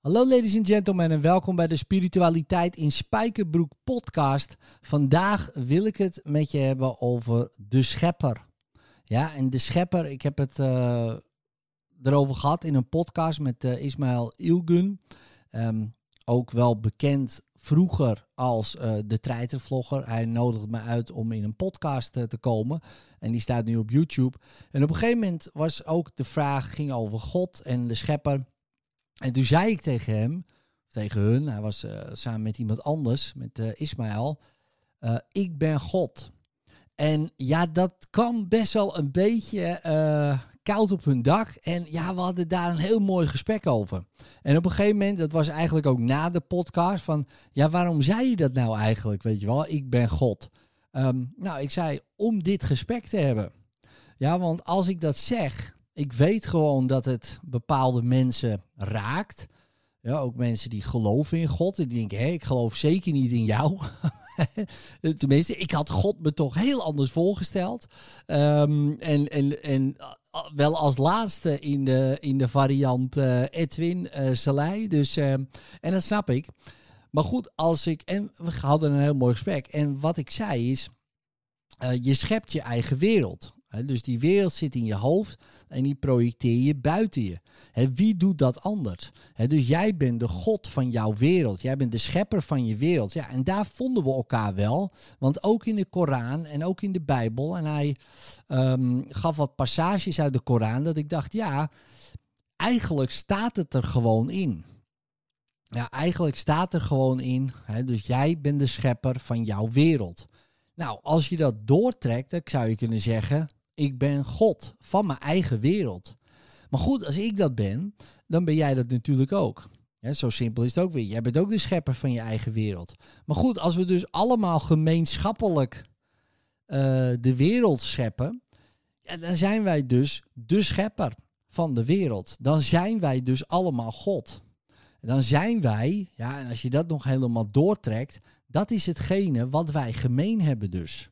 Hallo ladies and gentlemen en welkom bij de Spiritualiteit in Spijkerbroek podcast. Vandaag wil ik het met je hebben over de schepper. Ja, en de schepper, ik heb het uh, erover gehad in een podcast met uh, Ismaël Ilgun. Um, ook wel bekend vroeger als uh, de treitervlogger. Hij nodigde me uit om in een podcast te komen. En die staat nu op YouTube. En op een gegeven moment was ook de vraag ging over God en de schepper. En toen zei ik tegen hem, tegen hun, hij was uh, samen met iemand anders, met uh, Ismaël, uh, ik ben God. En ja, dat kwam best wel een beetje koud op hun dak. En ja, we hadden daar een heel mooi gesprek over. En op een gegeven moment, dat was eigenlijk ook na de podcast, van ja, waarom zei je dat nou eigenlijk? Weet je wel, ik ben God. Um, nou, ik zei om dit gesprek te hebben. Ja, want als ik dat zeg, ik weet gewoon dat het bepaalde mensen raakt. Ja, ook mensen die geloven in God. En die denken, hé, ik geloof zeker niet in jou. Tenminste, ik had God me toch heel anders voorgesteld. Um, en, en, en wel als laatste in de, in de variant uh, Edwin uh, Salai. Dus, uh, en dat snap ik. Maar goed, als ik. En we hadden een heel mooi gesprek. En wat ik zei is. je schept je eigen wereld dus die wereld zit in je hoofd en die projecteer je buiten je. wie doet dat anders? dus jij bent de God van jouw wereld. Jij bent de schepper van je wereld. Ja, en daar vonden we elkaar wel. Want ook in de Koran en ook in de Bijbel. En hij um, gaf wat passages uit de Koran. Dat ik dacht, ja, eigenlijk staat het er gewoon in. Ja, eigenlijk staat er gewoon in. dus jij bent de schepper van jouw wereld. Nou, als je dat doortrekt, dan zou je kunnen zeggen: ik ben God van mijn eigen wereld. Maar goed, als ik dat ben, dan ben jij dat natuurlijk ook. zo simpel is het ook weer. Jij bent ook de schepper van je eigen wereld. Maar goed, als we dus allemaal gemeenschappelijk uh, de wereld scheppen, ja, dan zijn wij dus de schepper van de wereld. Dan zijn wij dus allemaal God. Dan zijn wij, ja, en als je dat nog helemaal doortrekt, dat is hetgene wat wij gemeen hebben dus.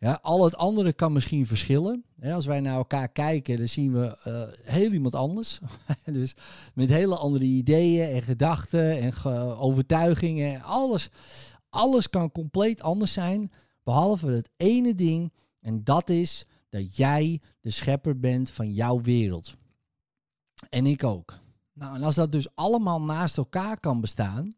Ja, al het andere kan misschien verschillen. als wij naar elkaar kijken, dan zien we uh, heel iemand anders. dus met hele andere ideeën en gedachten en ge overtuigingen. Alles, alles kan compleet anders zijn. Behalve het ene ding. En dat is dat jij de schepper bent van jouw wereld. En ik ook. Nou, en als dat dus allemaal naast elkaar kan bestaan.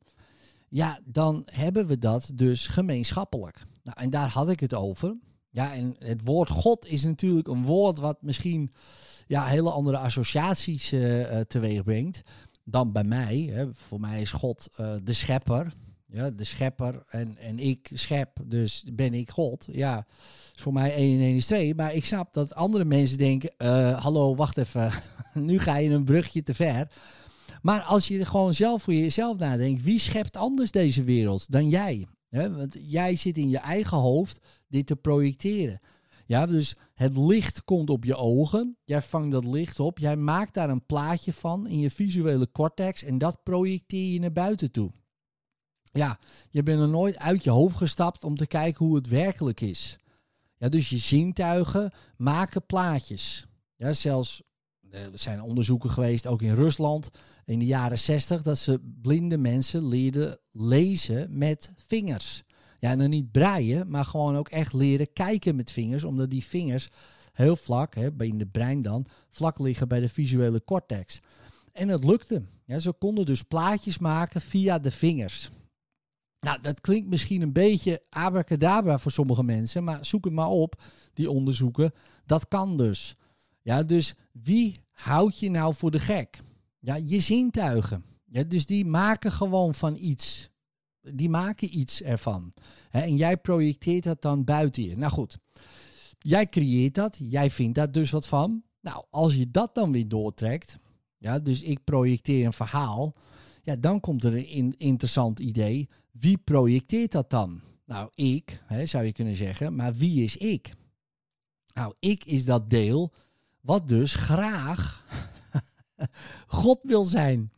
Ja, dan hebben we dat dus gemeenschappelijk. Nou, en daar had ik het over. Ja, en het woord God is natuurlijk een woord wat misschien ja, hele andere associaties uh, teweeg brengt dan bij mij. Hè. Voor mij is God uh, de schepper. Ja, de schepper en, en ik schep, dus ben ik God. Ja, voor mij 1 en 1 is 2. Maar ik snap dat andere mensen denken, hallo, wacht even, nu ga je een brugje te ver. Maar als je gewoon zelf voor jezelf nadenkt, wie schept anders deze wereld dan jij? want jij zit in je eigen hoofd dit te projecteren. Ja, dus het licht komt op je ogen. Jij vangt dat licht op. Jij maakt daar een plaatje van in je visuele cortex. En dat projecteer je naar buiten toe. Ja, je bent er nooit uit je hoofd gestapt om te kijken hoe het werkelijk is. Ja, dus je zintuigen maken plaatjes. Ja, zelfs er zijn onderzoeken geweest, ook in Rusland, in de jaren 60, dat ze blinde mensen leerden lezen met vingers. Ja, nou niet breien, maar gewoon ook echt leren kijken met vingers, omdat die vingers heel vlak, hè, in de brein dan, vlak liggen bij de visuele cortex. En dat lukte. Ja, ze konden dus plaatjes maken via de vingers. Nou, dat klinkt misschien een beetje abracadabra voor sommige mensen, maar zoek het maar op, die onderzoeken. Dat kan dus. Ja, dus wie houdt je nou voor de gek? Ja, je zintuigen. Ja, dus die maken gewoon van iets. Die maken iets ervan. en jij projecteert dat dan buiten je. Nou goed, jij creëert dat. Jij vindt daar dus wat van. Nou, als je dat dan weer doortrekt. Ja, dus ik projecteer een verhaal. Ja, dan komt er een interessant idee. Wie projecteert dat dan? Nou, ik, hè, zou je kunnen zeggen. Maar wie is ik? Nou, ik is dat deel wat dus graag God wil zijn.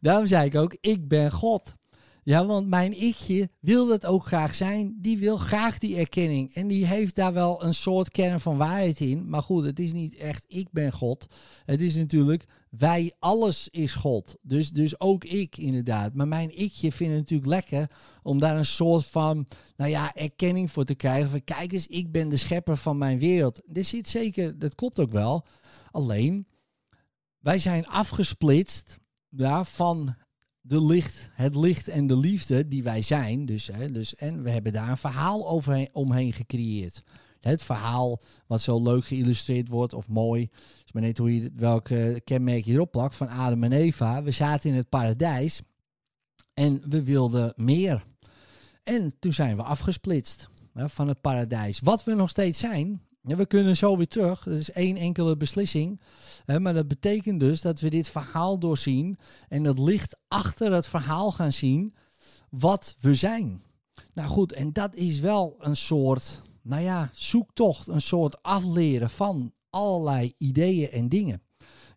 Daarom zei ik ook, ik ben God. Ja, want mijn ikje wil dat ook graag zijn. Die wil graag die erkenning. En die heeft daar wel een soort kern van waarheid in. Maar goed, het is niet echt ik ben God. Het is natuurlijk wij, alles is God. Dus, dus ook ik inderdaad. Maar mijn ikje vindt het natuurlijk lekker om daar een soort van, nou ja, erkenning voor te krijgen. Van kijk eens, ik ben de schepper van mijn wereld. Dit zit zeker, dat klopt ook wel. Alleen, wij zijn afgesplitst ja, van de licht, het licht en de liefde die wij zijn. Dus, hè, dus, en we hebben daar een verhaal omheen gecreëerd. Het verhaal wat zo leuk geïllustreerd wordt of mooi. is maar net hoe je welke kenmerk je erop plakt van Adam en Eva. We zaten in het paradijs en we wilden meer. En toen zijn we afgesplitst hè, van het paradijs. Wat we nog steeds zijn, we kunnen zo weer terug. Dat is één enkele beslissing. Hè, maar dat betekent dus dat we dit verhaal doorzien en het licht achter het verhaal gaan zien wat we zijn. Nou goed, en dat is wel een soort, nou ja, zoektocht, een soort afleren van allerlei ideeën en dingen.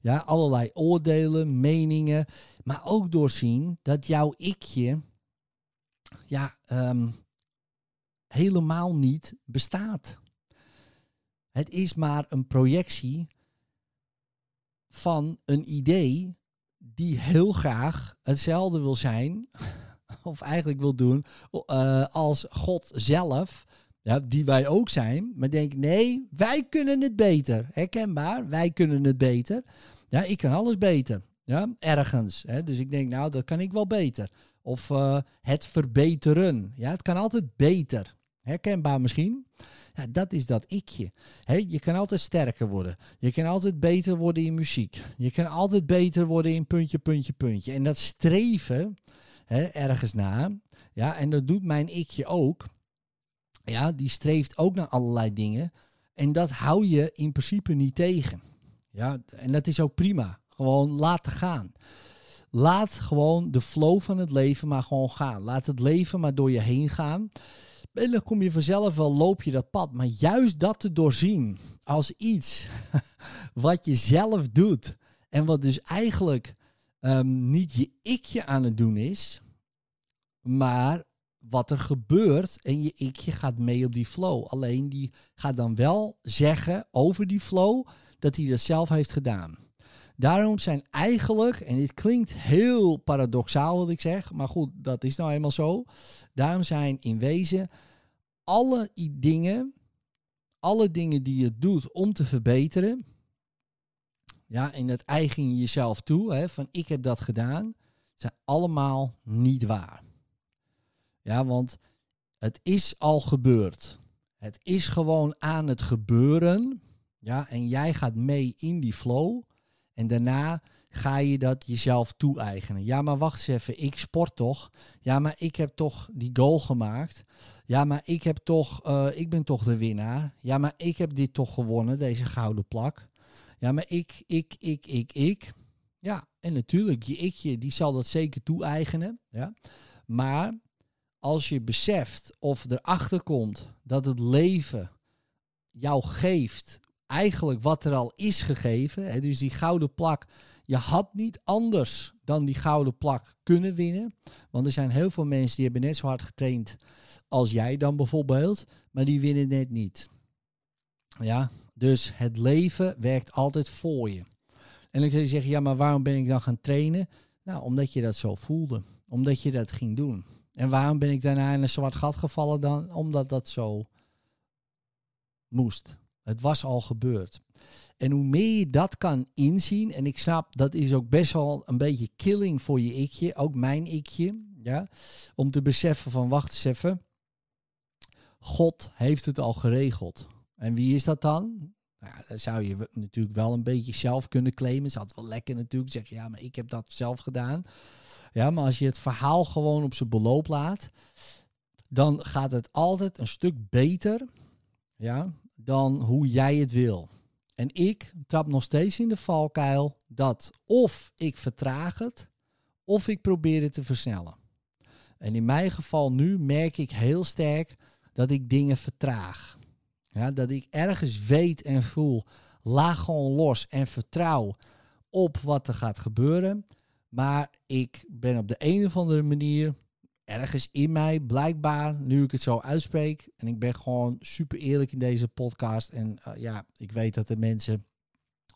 Ja, allerlei oordelen, meningen, maar ook doorzien dat jouw ikje ja, ehm, helemaal niet bestaat. Het is maar een projectie van een idee die heel graag hetzelfde wil zijn, of eigenlijk wil doen, uh, als God zelf, ja, die wij ook zijn, maar denk nee, wij kunnen het beter. Herkenbaar, wij kunnen het beter. Ja, ik kan alles beter. Ja, ergens. Hè? Dus ik denk, nou, dat kan ik wel beter. Of uh, het verbeteren. Ja, het kan altijd beter. Herkenbaar misschien. Ja, dat is dat ikje. He, je kan altijd sterker worden. Je kan altijd beter worden in muziek. Je kan altijd beter worden in puntje, puntje, puntje. En dat streven ergens na. Ja, en dat doet mijn ikje ook. Ja, die streeft ook naar allerlei dingen. En dat hou je in principe niet tegen. Ja, en dat is ook prima. Gewoon laten gaan. Laat gewoon de flow van het leven maar gewoon gaan. Laat het leven maar door je heen gaan. En dan kom je vanzelf wel, loop je dat pad. Maar juist dat te doorzien als iets wat je zelf doet. En wat dus eigenlijk um, niet je ikje aan het doen is. Maar wat er gebeurt en je ikje gaat mee op die flow. Alleen die gaat dan wel zeggen over die flow dat hij dat zelf heeft gedaan. Daarom zijn eigenlijk, en dit klinkt heel paradoxaal wat ik zeg, maar goed, dat is nou eenmaal zo. Daarom zijn in wezen alle dingen, alle dingen die je doet om te verbeteren, ja, en dat eigen je jezelf toe, hè, van ik heb dat gedaan, zijn allemaal niet waar. Ja, want het is al gebeurd. Het is gewoon aan het gebeuren. Ja, en jij gaat mee in die flow. En daarna ga je dat jezelf toe-eigenen. Ja, maar wacht eens even, ik sport toch? Ja, maar ik heb toch die goal gemaakt. Ja, maar ik heb toch, uh, ik ben toch de winnaar. Ja, maar ik heb dit toch gewonnen, deze gouden plak. Ja, maar ik, ik, ik, ik, ik. Ja, en natuurlijk, je ikje, die zal dat zeker toe-eigenen. Ja. Maar als je beseft of erachter komt dat het leven jou geeft eigenlijk wat er al is gegeven. Hè, dus die gouden plak. Je had niet anders dan die gouden plak kunnen winnen. Want er zijn heel veel mensen die hebben net zo hard getraind als jij dan bijvoorbeeld. Maar die winnen net niet. Ja, dus het leven werkt altijd voor je. En dan kun je zeggen, ja, maar waarom ben ik dan gaan trainen? Nou, omdat je dat zo voelde. Omdat je dat ging doen. En waarom ben ik daarna in een zwart gat gevallen dan? Omdat dat zo moest. Het was al gebeurd. En hoe meer je dat kan inzien, en ik snap dat is ook best wel een beetje killing voor je ikje, ook mijn ikje, ja, om te beseffen van wacht eens even, God heeft het al geregeld. En wie is dat dan? Nou, dan zou je natuurlijk wel een beetje zelf kunnen claimen. Het is altijd wel lekker natuurlijk. Zeg je, ja, maar ik heb dat zelf gedaan. Ja, maar als je het verhaal gewoon op zijn beloop laat, dan gaat het altijd een stuk beter. Ja, dan hoe jij het wil. En ik trap nog steeds in de valkuil dat of ik vertraag het, of ik probeer het te versnellen. En in mijn geval nu merk ik heel sterk dat ik dingen vertraag. Ja, dat ik ergens weet en voel, laag gewoon los en vertrouw op wat er gaat gebeuren. Maar ik ben op de een of andere manier ergens in mij, blijkbaar, nu ik het zo uitspreek. En ik ben gewoon super eerlijk in deze podcast. En eh, ja, ik weet dat de mensen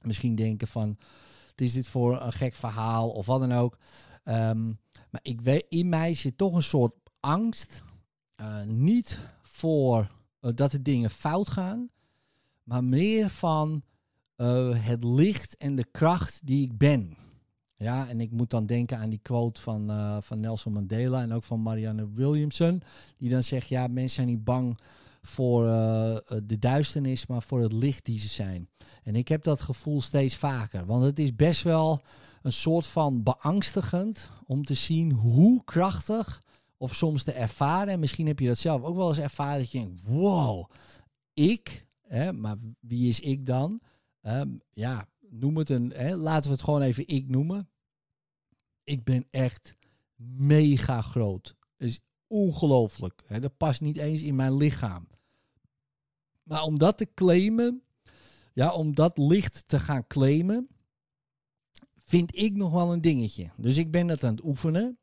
misschien denken van, wat is dit voor een gek verhaal of wat dan ook. Ehm, maar ik weet, in mij zit toch een soort angst. Uh, niet voor uh, dat de dingen fout gaan, maar meer van het licht en de kracht die ik ben. Ja, en ik moet dan denken aan die quote van, uh, van Nelson Mandela en ook van Marianne Williamson. Die dan zegt, ja, mensen zijn niet bang voor uh, de duisternis, maar voor het licht die ze zijn. En ik heb dat gevoel steeds vaker. Want het is best wel een soort van beangstigend om te zien hoe krachtig, of soms te ervaren, en misschien heb je dat zelf ook wel eens ervaren, dat je denkt, wow, ik, hè, maar wie is ik dan? Um, ja, noem het een, hè, laten we het gewoon even ik noemen. Ik ben echt mega groot. Het is ongelooflijk. Hè, dat past niet eens in mijn lichaam. Maar om dat te claimen, ja, om dat licht te gaan claimen, vind ik nog wel een dingetje. Dus ik ben dat aan het oefenen.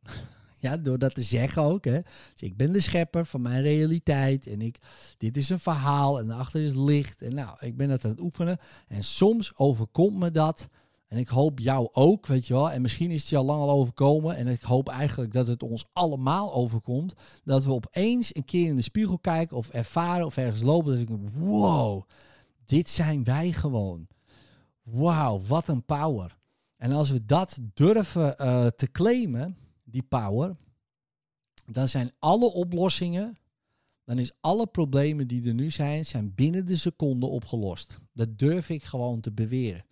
Ja, door dat te zeggen ook. Hè. Dus ik ben de schepper van mijn realiteit. En ik, dit is een verhaal. En daarachter is licht. En nou, ik ben dat aan het oefenen. En soms overkomt me dat. En ik hoop jou ook, weet je wel. En misschien is het je al lang al overkomen. En ik hoop eigenlijk dat het ons allemaal overkomt. Dat we opeens een keer in de spiegel kijken of ervaren of ergens lopen. Dat ik denk, wow, dit zijn wij gewoon. Wauw, wat een power. En als we dat durven uh, te claimen, die power, dan zijn alle oplossingen, dan is alle problemen die er nu zijn, zijn binnen de seconde opgelost. Dat durf ik gewoon te beweren.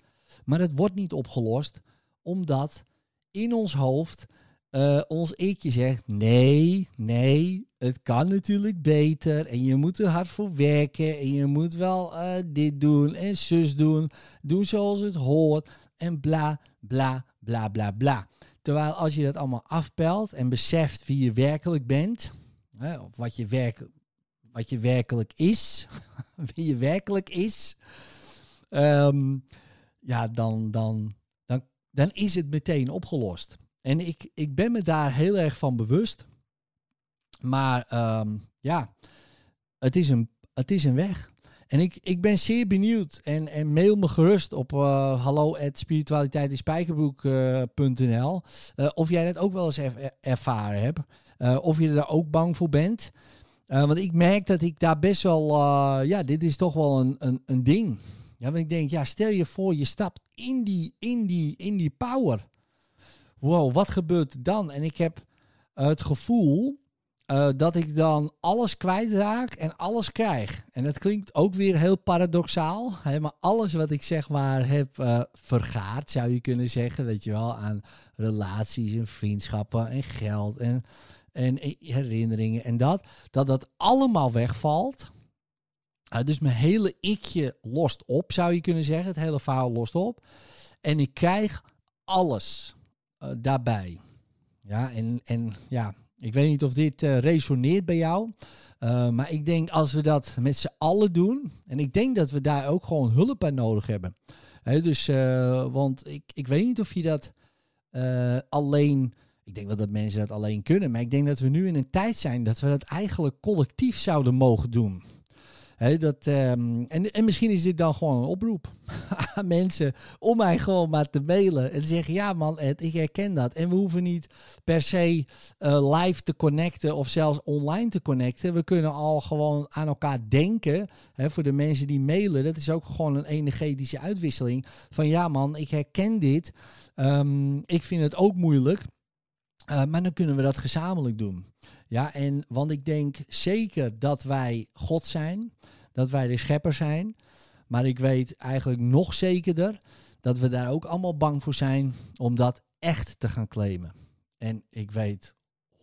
Maar het wordt niet opgelost omdat in ons hoofd uh, ons ikje zegt: nee, nee, het kan natuurlijk beter. En je moet er hard voor werken. En je moet wel uh, dit doen en zus doen. Doen zoals het hoort. En bla, bla, bla, bla, bla. Terwijl als je dat allemaal afpelt en beseft wie je werkelijk bent, hè, of wat je, werk, wat je werkelijk is, wie je werkelijk is, um, ja, dan, dan, dan, dan is het meteen opgelost. En ik, ik ben me daar heel erg van bewust. Maar um, ja, het is een, het is een weg. En ik, ik ben zeer benieuwd. En, en mail me gerust op uh, hallo uh, of jij dat ook wel eens ervaren hebt. Of je er ook bang voor bent. want ik merk dat ik daar best wel... ja, dit is toch wel een, een, een ding. Ja, want ik denk, ja, stel je voor je stapt in die, in die, in die power. Wow, wat gebeurt er dan? En ik heb het gevoel uh, dat ik dan alles kwijtraak en alles krijg. En dat klinkt ook weer heel paradoxaal. Hè, maar alles wat ik zeg maar heb uh, vergaard, zou je kunnen zeggen. Weet je wel, aan relaties en vriendschappen en geld en, en herinneringen en dat. Dat dat allemaal wegvalt. Uh, dus mijn hele ikje lost op, zou je kunnen zeggen. Het hele verhaal lost op. En ik krijg alles daarbij. Ja, en, en ja, ik weet niet of dit uh, resoneert bij jou. Uh, maar ik denk als we dat met z'n allen doen. En ik denk dat we daar ook gewoon hulp bij nodig hebben. He, dus, uh, want ik, ik weet niet of je dat alleen. Ik denk wel dat mensen dat alleen kunnen. Maar ik denk dat we nu in een tijd zijn dat we dat eigenlijk collectief zouden mogen doen dat, um, en, en misschien is dit dan gewoon een oproep aan mensen om mij gewoon maar te mailen en te zeggen: Ja, man, Ed, ik herken dat. En we hoeven niet per se uh, live te connecten of zelfs online te connecten. We kunnen al gewoon aan elkaar denken. Voor de mensen die mailen, dat is ook gewoon een energetische uitwisseling. Van ja, man, ik herken dit. Um, ik vind het ook moeilijk. Uh, maar dan kunnen we dat gezamenlijk doen. Ja, en want ik denk zeker dat wij God zijn, dat wij de schepper zijn. Maar ik weet eigenlijk nog zekerder dat we daar ook allemaal bang voor zijn om dat echt te gaan claimen. En ik weet 100%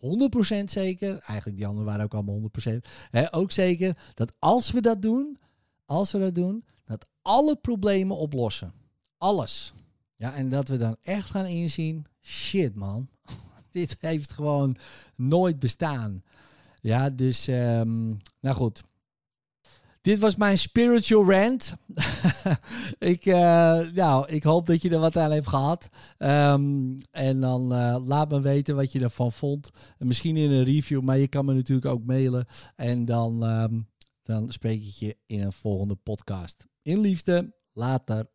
zeker, eigenlijk die anderen waren ook allemaal 100%, hè, ook zeker dat als we dat doen, als we dat doen, dat alle problemen oplossen. Alles. Ja, en dat we dan echt gaan inzien, shit man, dit heeft gewoon nooit bestaan. Ja, dus, um, nou goed. dit was mijn spiritual rant. ik, uh, nou, ik hoop dat je er wat aan hebt gehad. Um, en dan uh, laat me weten wat je ervan vond. Misschien in een review, maar je kan me natuurlijk ook mailen. En dan, um, dan spreek ik je in een volgende podcast. In liefde, later.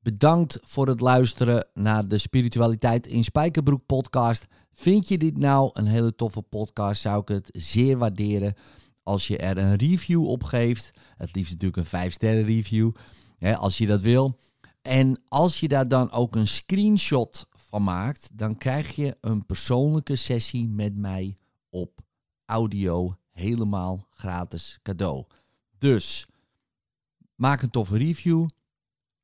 Bedankt voor het luisteren naar de Spiritualiteit in Spijkerbroek podcast. Vind je dit nou een hele toffe podcast? Zou ik het zeer waarderen als je er een review op geeft. Het liefst natuurlijk een 5 sterren review, hè, als je dat wil. En als je daar dan ook een screenshot van maakt, dan krijg je een persoonlijke sessie met mij op audio helemaal gratis cadeau. Dus maak een toffe review.